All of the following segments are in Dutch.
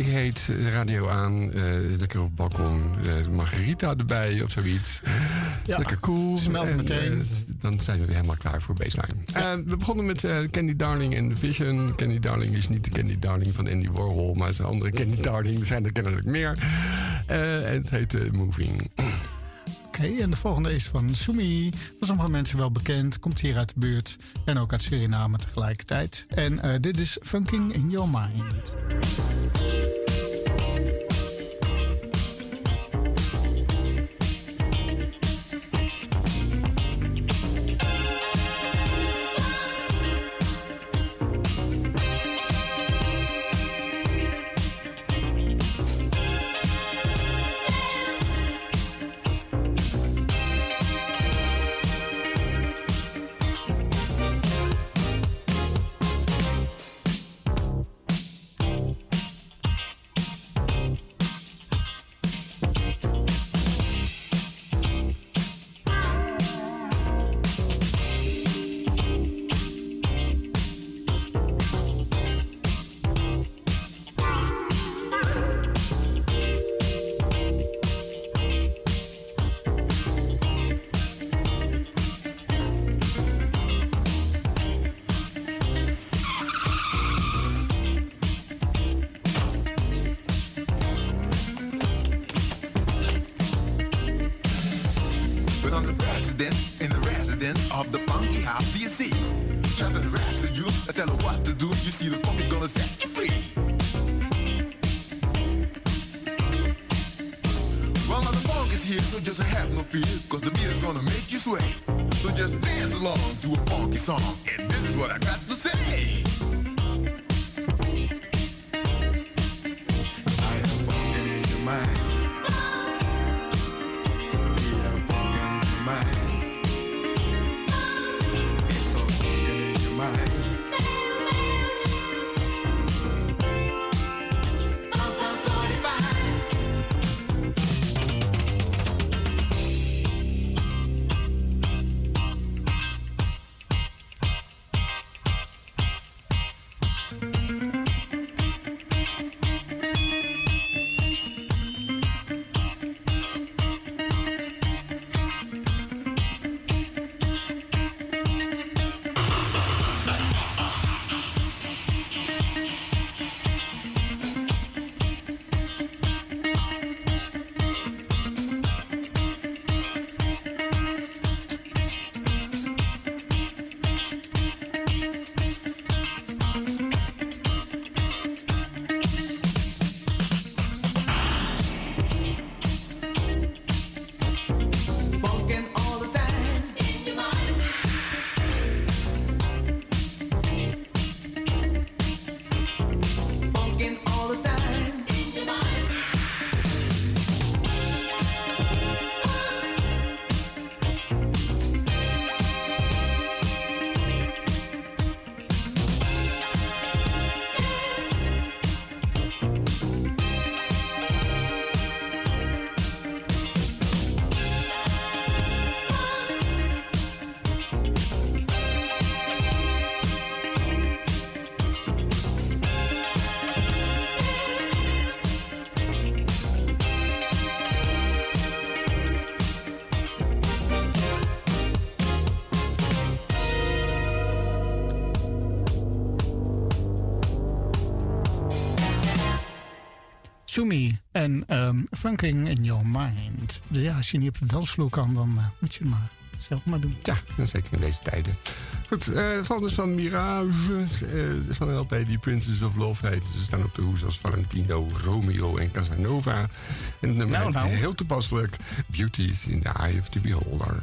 Heet, de radio aan, uh, lekker op het balkon, uh, margarita erbij of zoiets. Ja, lekker cool. Smelt en, meteen. Uh, dan zijn we weer helemaal klaar voor baseline. Ja. we begonnen met Candy Darling en Vision. Candy Darling is niet de Candy Darling van Andy Warhol, maar een andere Candy Darling. Er zijn er kennelijk meer. en het heet Moving. Oké, en de volgende is van Sumi. Voor sommige mensen wel bekend. Komt hier uit de buurt. En ook uit Suriname tegelijkertijd. En dit is Funking in Your Mind. Funking in Your Mind. Ja, als je niet op de dansvloer kan, dan eh, moet je het maar zelf maar doen. Ja, en zeker in deze tijden. Goed, eh het volgende is van Mirage. eh van een LP die Princess of Love heet. Ze staan op de hoes als Valentino, Romeo en Casanova. En het nummer Nou, nou. heel toepasselijk. Beauty is in the eye of the beholder.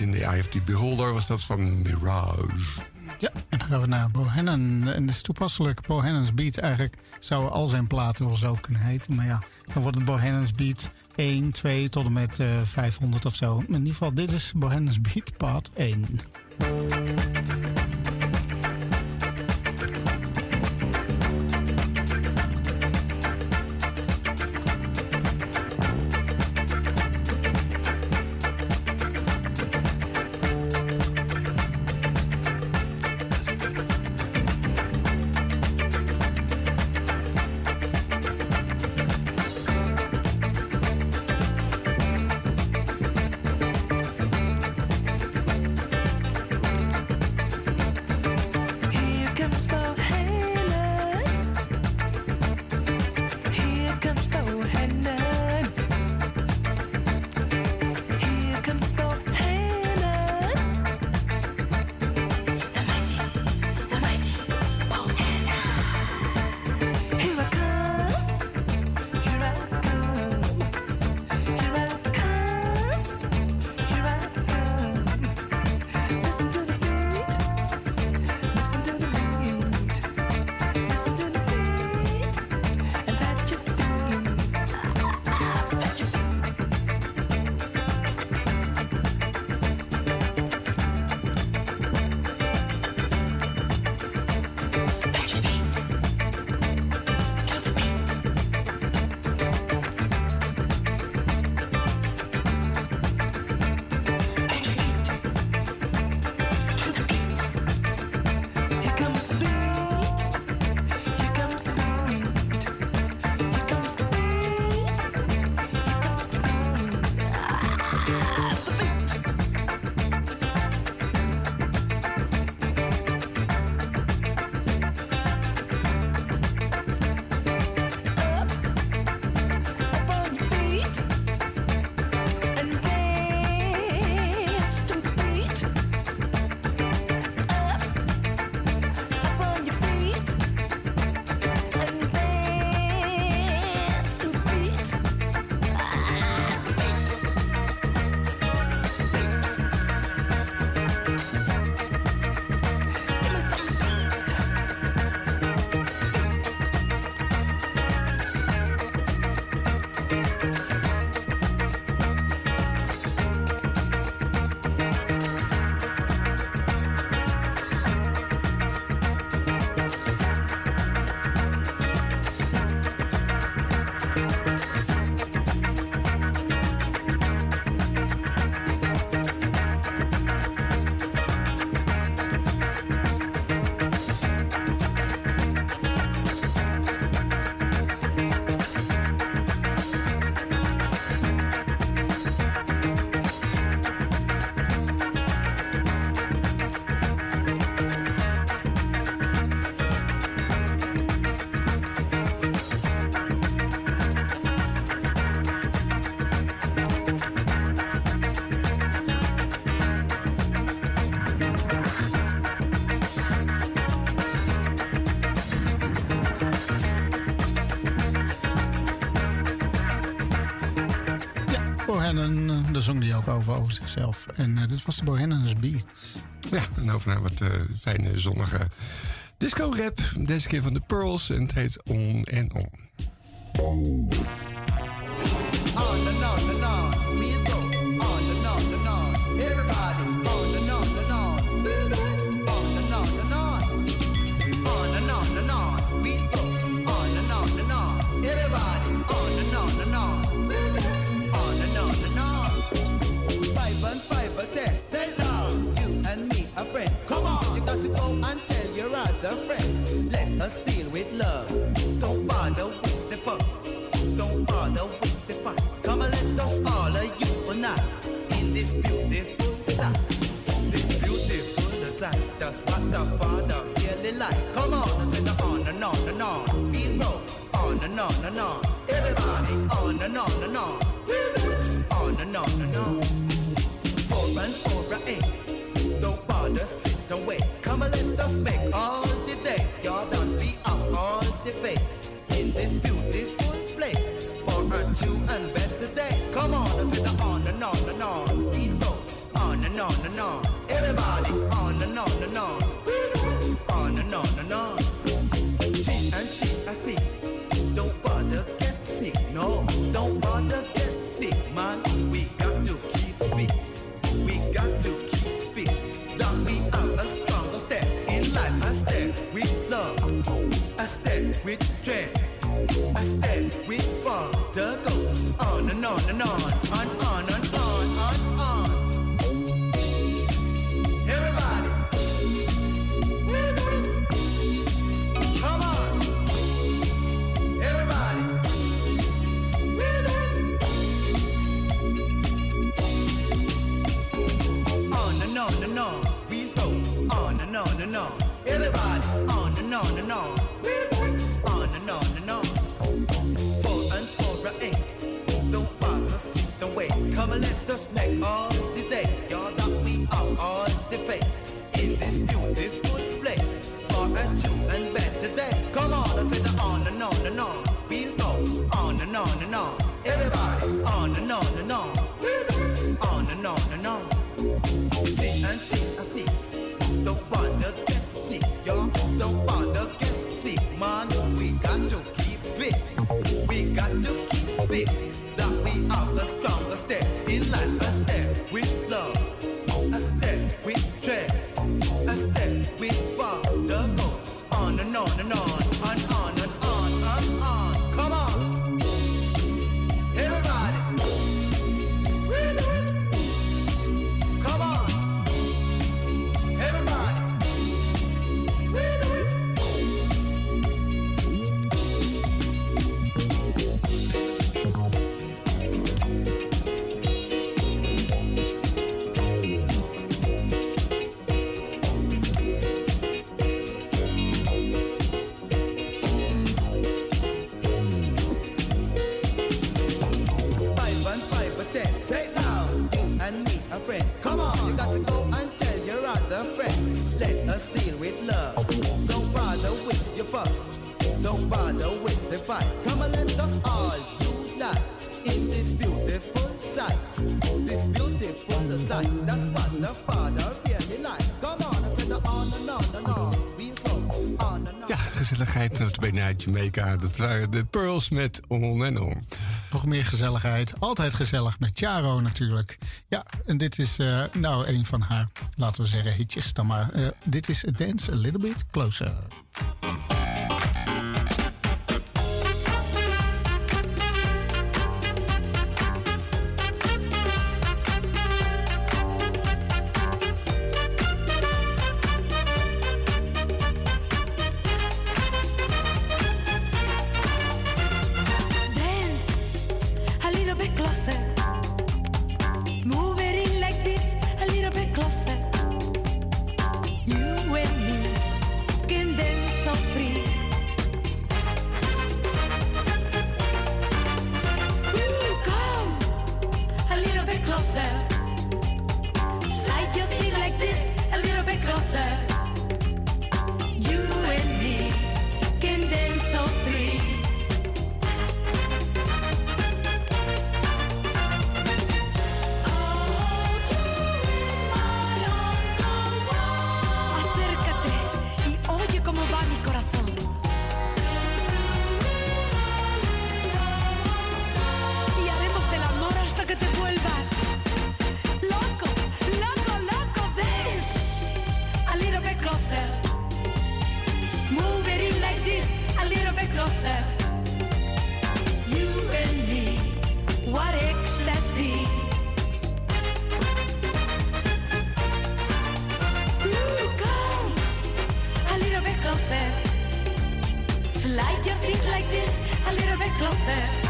In of the Beholder was dat van Mirage. Ja, en dan gaan we naar Bohannon. En dat is toepasselijk. Bohannon's Beat eigenlijk zou al zijn platen wel zo kunnen heten. Maar ja, dan wordt het Bohannon's Beat 1, 2 tot en met uh, 500 of zo. In ieder geval, dit is Bohannon's Beat part 1. Zong hij ook over, over zichzelf. En uh, dit was de Bohemian's Beat. Ja, en over naar wat uh, fijne zonnige disco-rap. Deze keer van de Pearls en het heet On en On. Us deal with love. Don't bother with the fuss. Don't bother with the fight. Come and let us all of you unite in this beautiful sight. This beautiful sight. That's what the Father really like. Come on, I said on and on and on. Beat roll on and on and on. Everybody on and on and on. On and on and on. Four and four and eight. Don't bother, sit and wait. Come and let us make all uit Jamaica. Dat waren de Pearls met On en On. Nog meer gezelligheid. Altijd gezellig met Charo natuurlijk. Ja, en dit is uh, nou een van haar, laten we zeggen, hitjes dan maar. Uh, dit is Dance a Little Bit Closer. closer. You and me, what ecstasy. Ooh, come a little bit closer. Slide your feet like this, a little bit closer.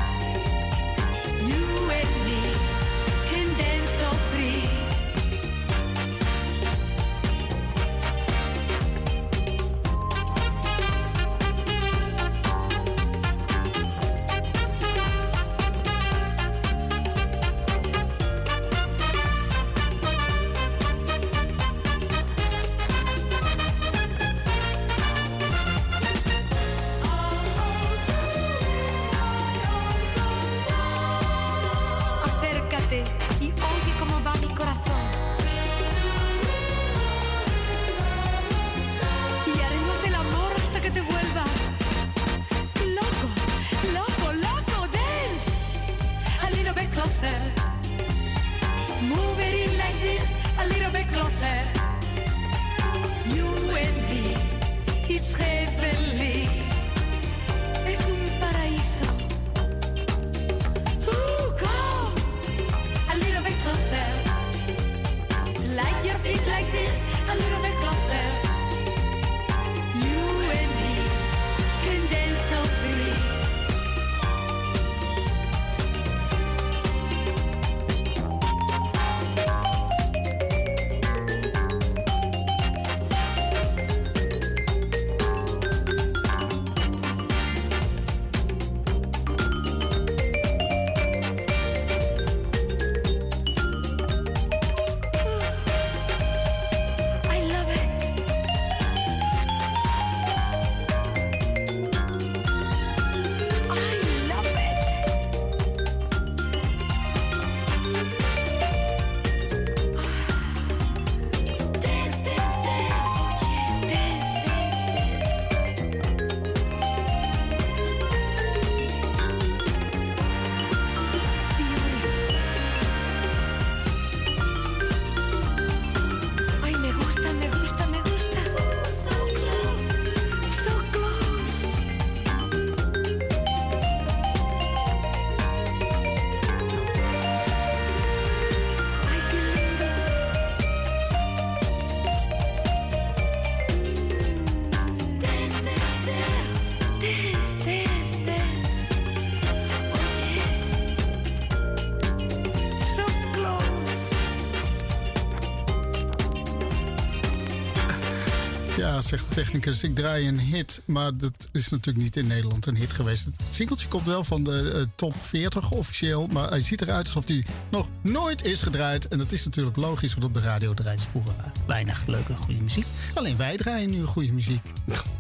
Ja, zegt de technicus, ik draai een hit. Maar dat is natuurlijk niet in Nederland een hit geweest. Het singeltje komt wel van de uh, top 40 officieel. Maar hij ziet eruit alsof hij nog nooit is gedraaid. En dat is natuurlijk logisch, want op de radio draaien ze vroeger weinig leuke, goede muziek. Alleen wij draaien nu goede muziek.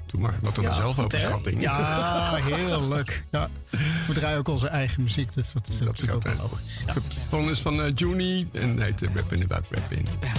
doe maar, wat dan ja, zelf overschatting. Ja, heerlijk. Ja, we draaien ook onze eigen muziek, dus dat is dat natuurlijk ook wel logisch. Ja. Het is van uh, Juni en heet uh, Rapping About Rapping. you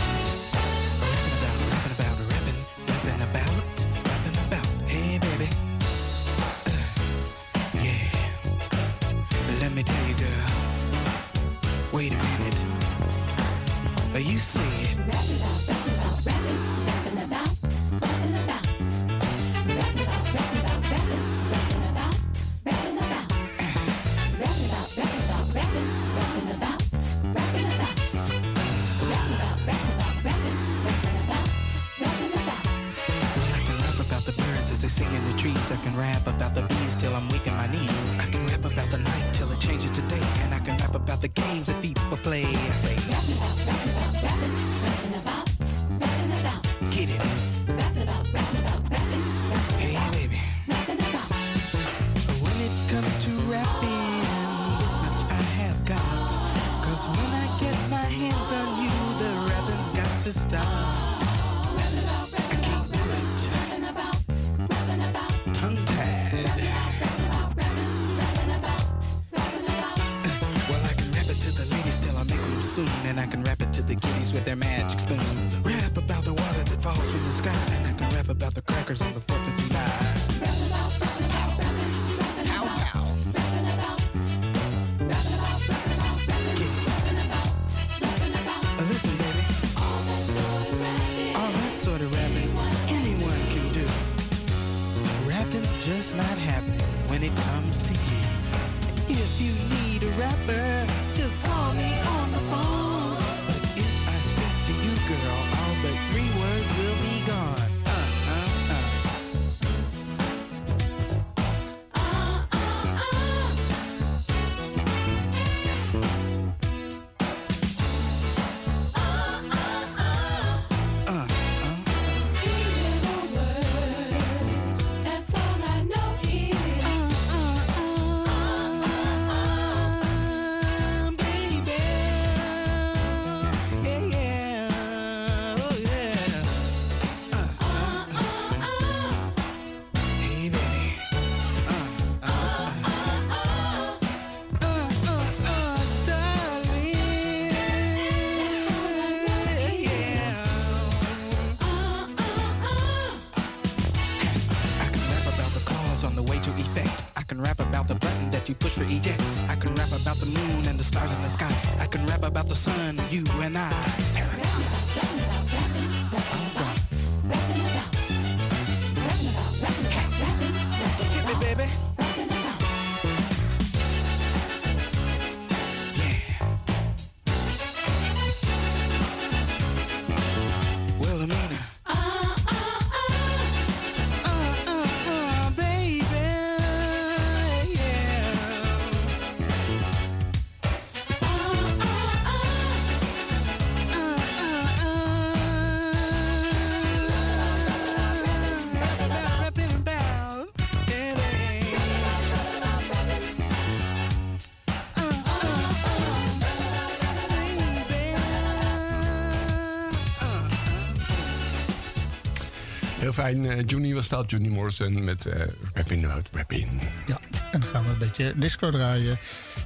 fijn. Uh, Juni was dat, Juni Morrison met uh, Rapping Out Rapping. Ja, en dan gaan we een beetje disco draaien.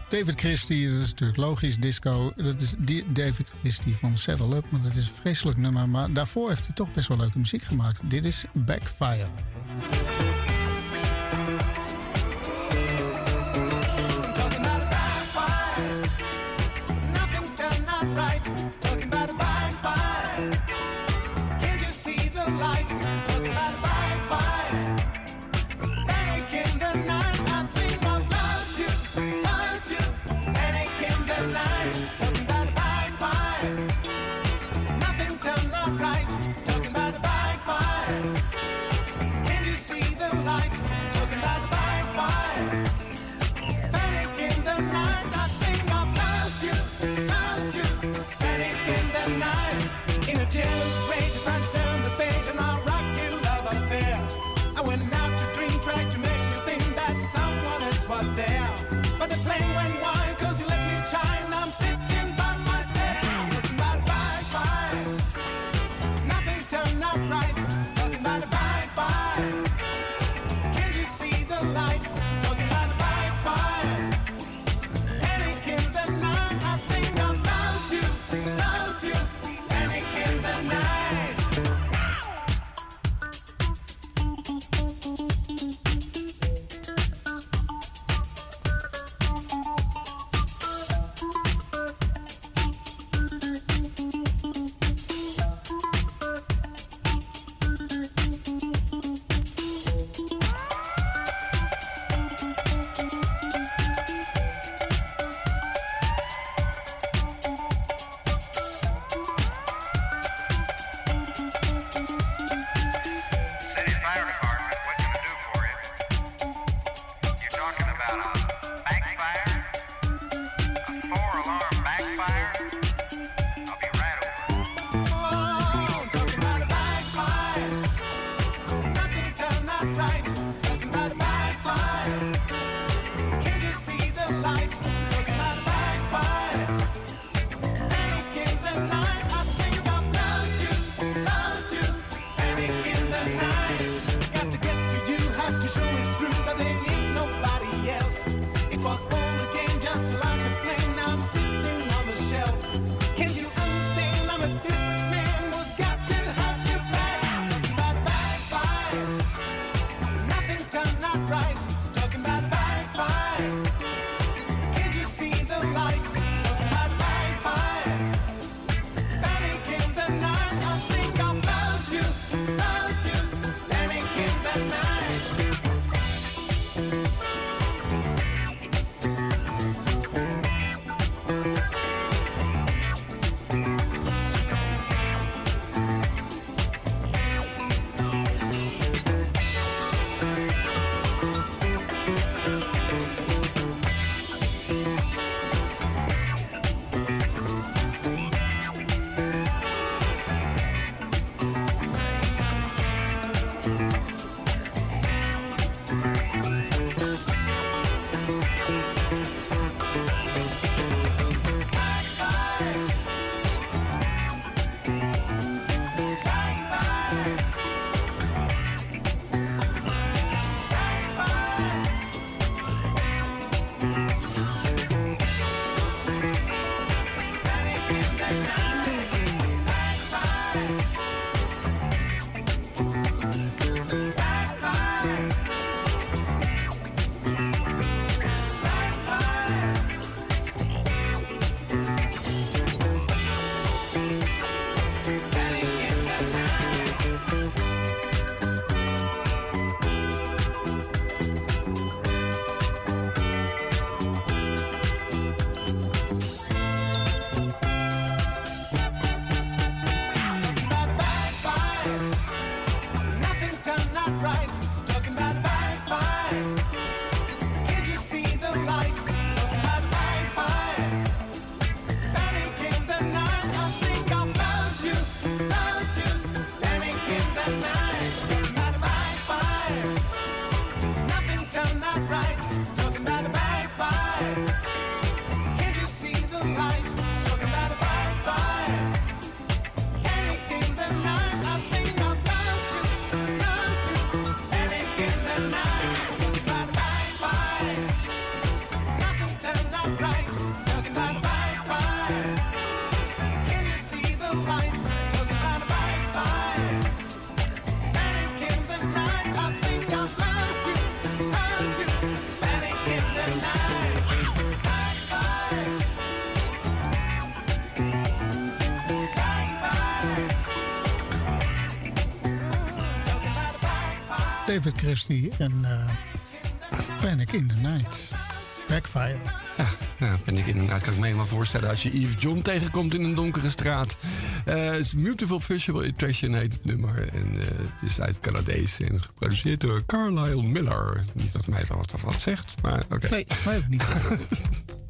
David Christie, dat is natuurlijk logisch, disco. Dat is David Christie van Saddle Up, maar dat is een vreselijk nummer. Maar daarvoor heeft hij toch best wel leuke muziek gemaakt. Dit is Backfire. David Christie en uh, Panic in the Night. Backfire. Ja, nou, Panic in the Night kan ik me helemaal voorstellen als je Yves John tegenkomt in een donkere straat. Uh, Beautiful Visual Impression heet het nummer. En uh, het is uit Canadees en geproduceerd door Carlisle Miller. Niet dat mij wat, wat zegt, maar oké. Okay. Nee, mij ook niet.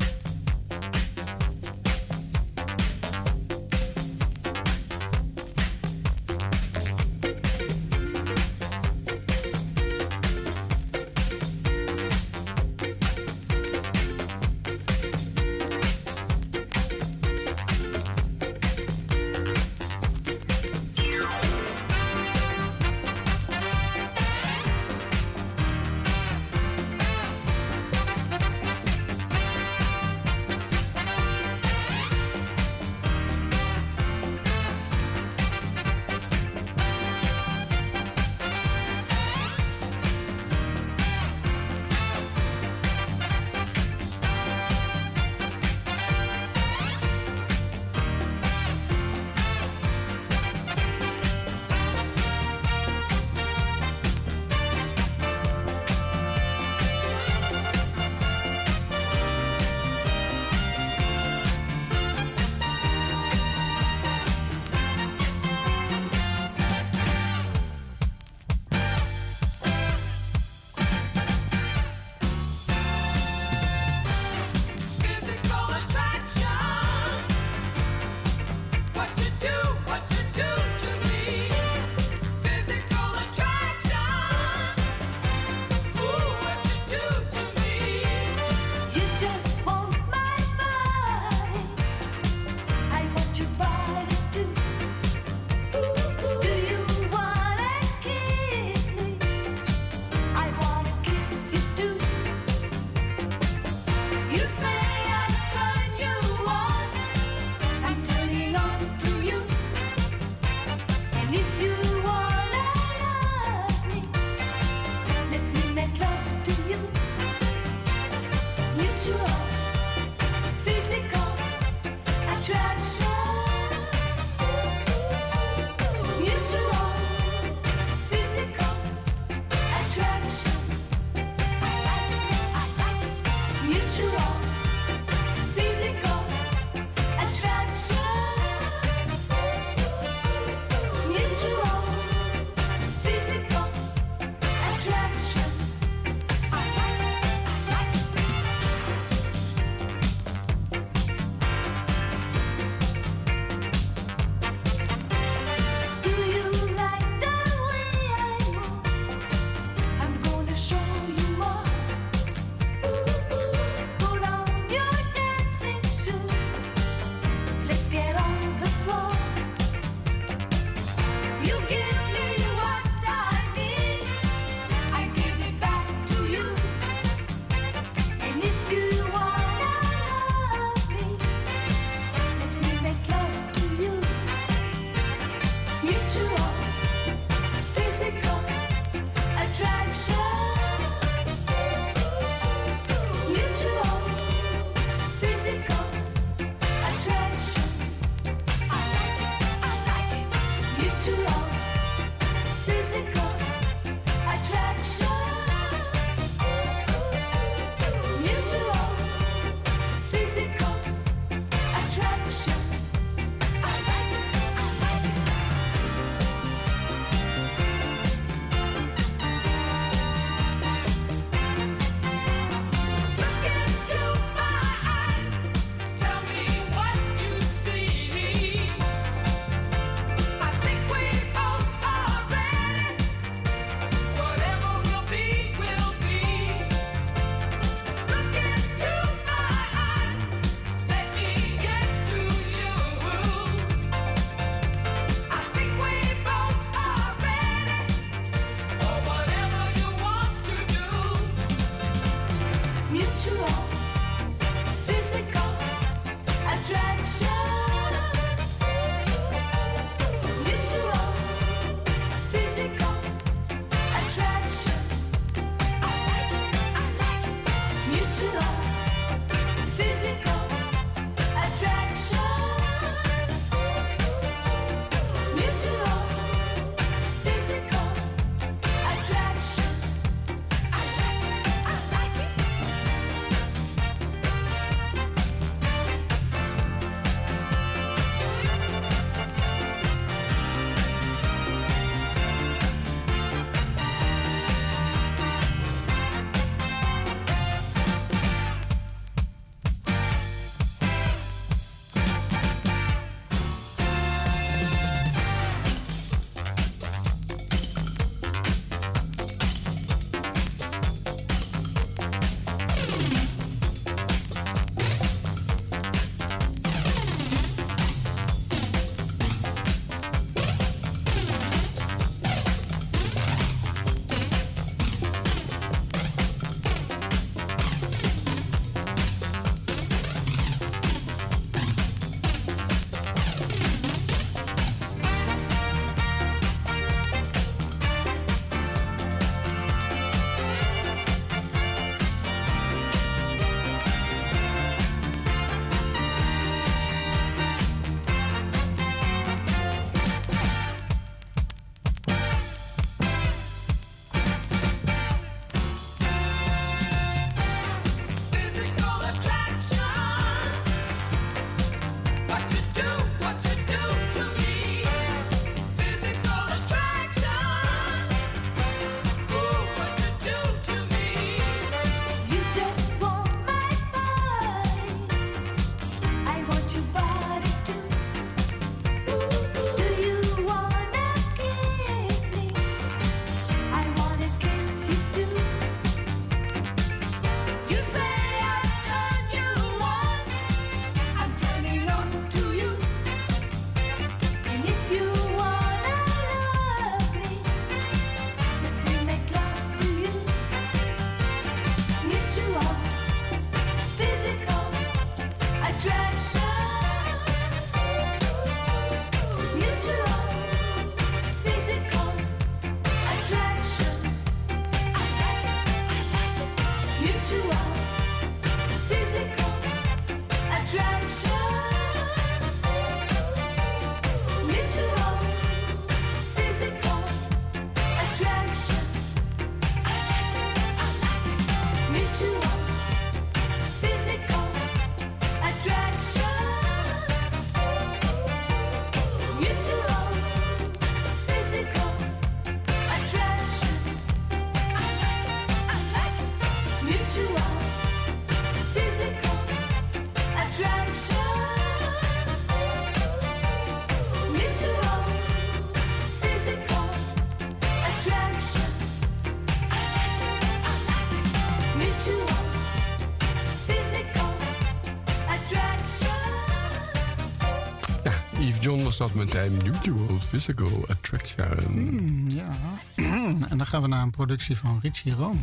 Mutual Physical Attraction. Hmm, ja. en dan gaan we naar een productie van Richie Rome.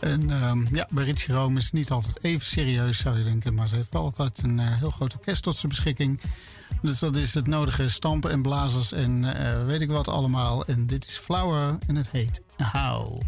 En ehm, ja, bij Richie Rome is het niet altijd even serieus, zou je denken. Maar ze heeft wel altijd een uh, heel groot orkest tot zijn beschikking. Dus dat is het nodige stampen en blazers en uh, weet ik wat allemaal. En dit is Flower en het heet How.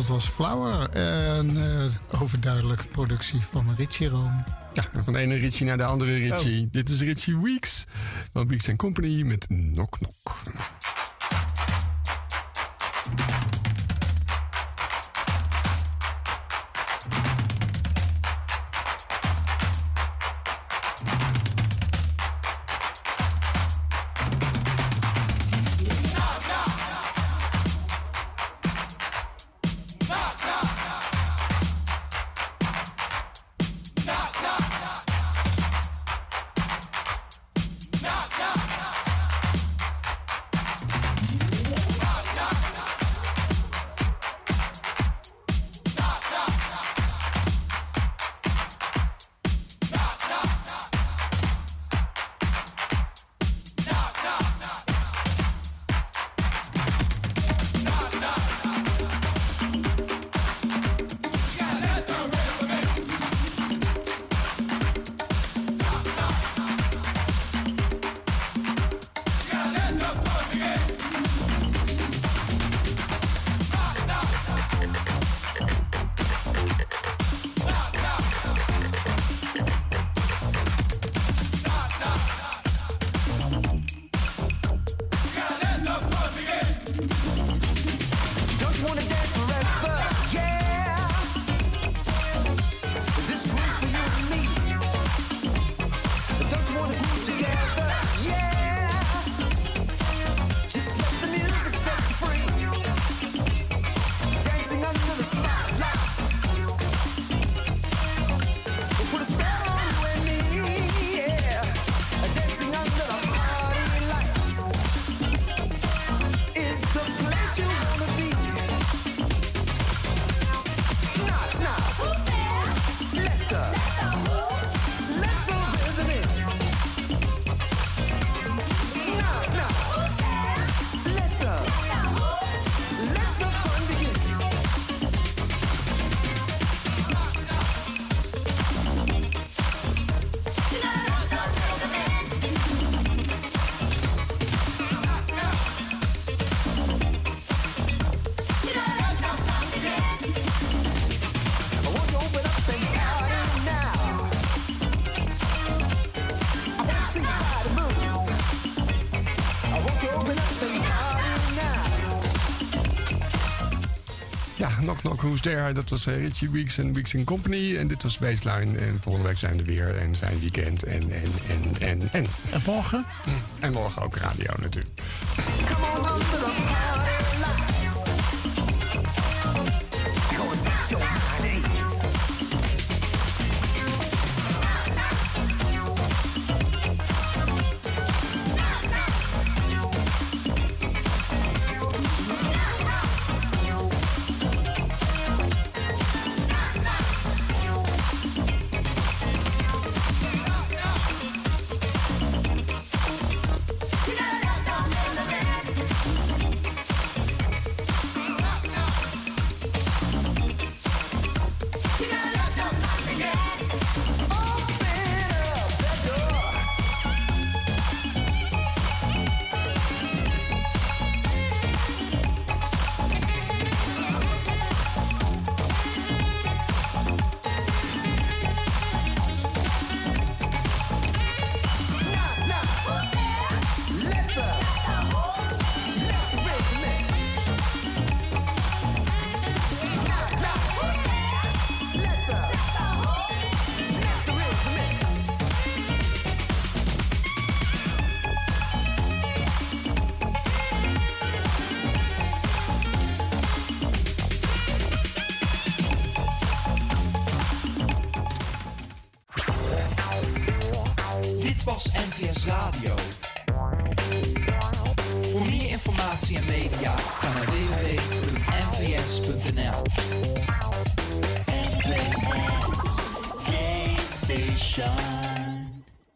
Dat was Flower. Een uh, overduidelijke productie van Richie Room. Ja, van de ene Richie naar de andere Richie. Oh. Dit is Richie Weeks van Weeks Company met Knock Knock. Knock Who's There. Dat was uh, Richie Weeks en Weeks in Company. En dit was Baseline. En volgende week zijn we weer. En zijn weekend. En, en, en, en, en. En morgen? En morgen ook radio natuurlijk.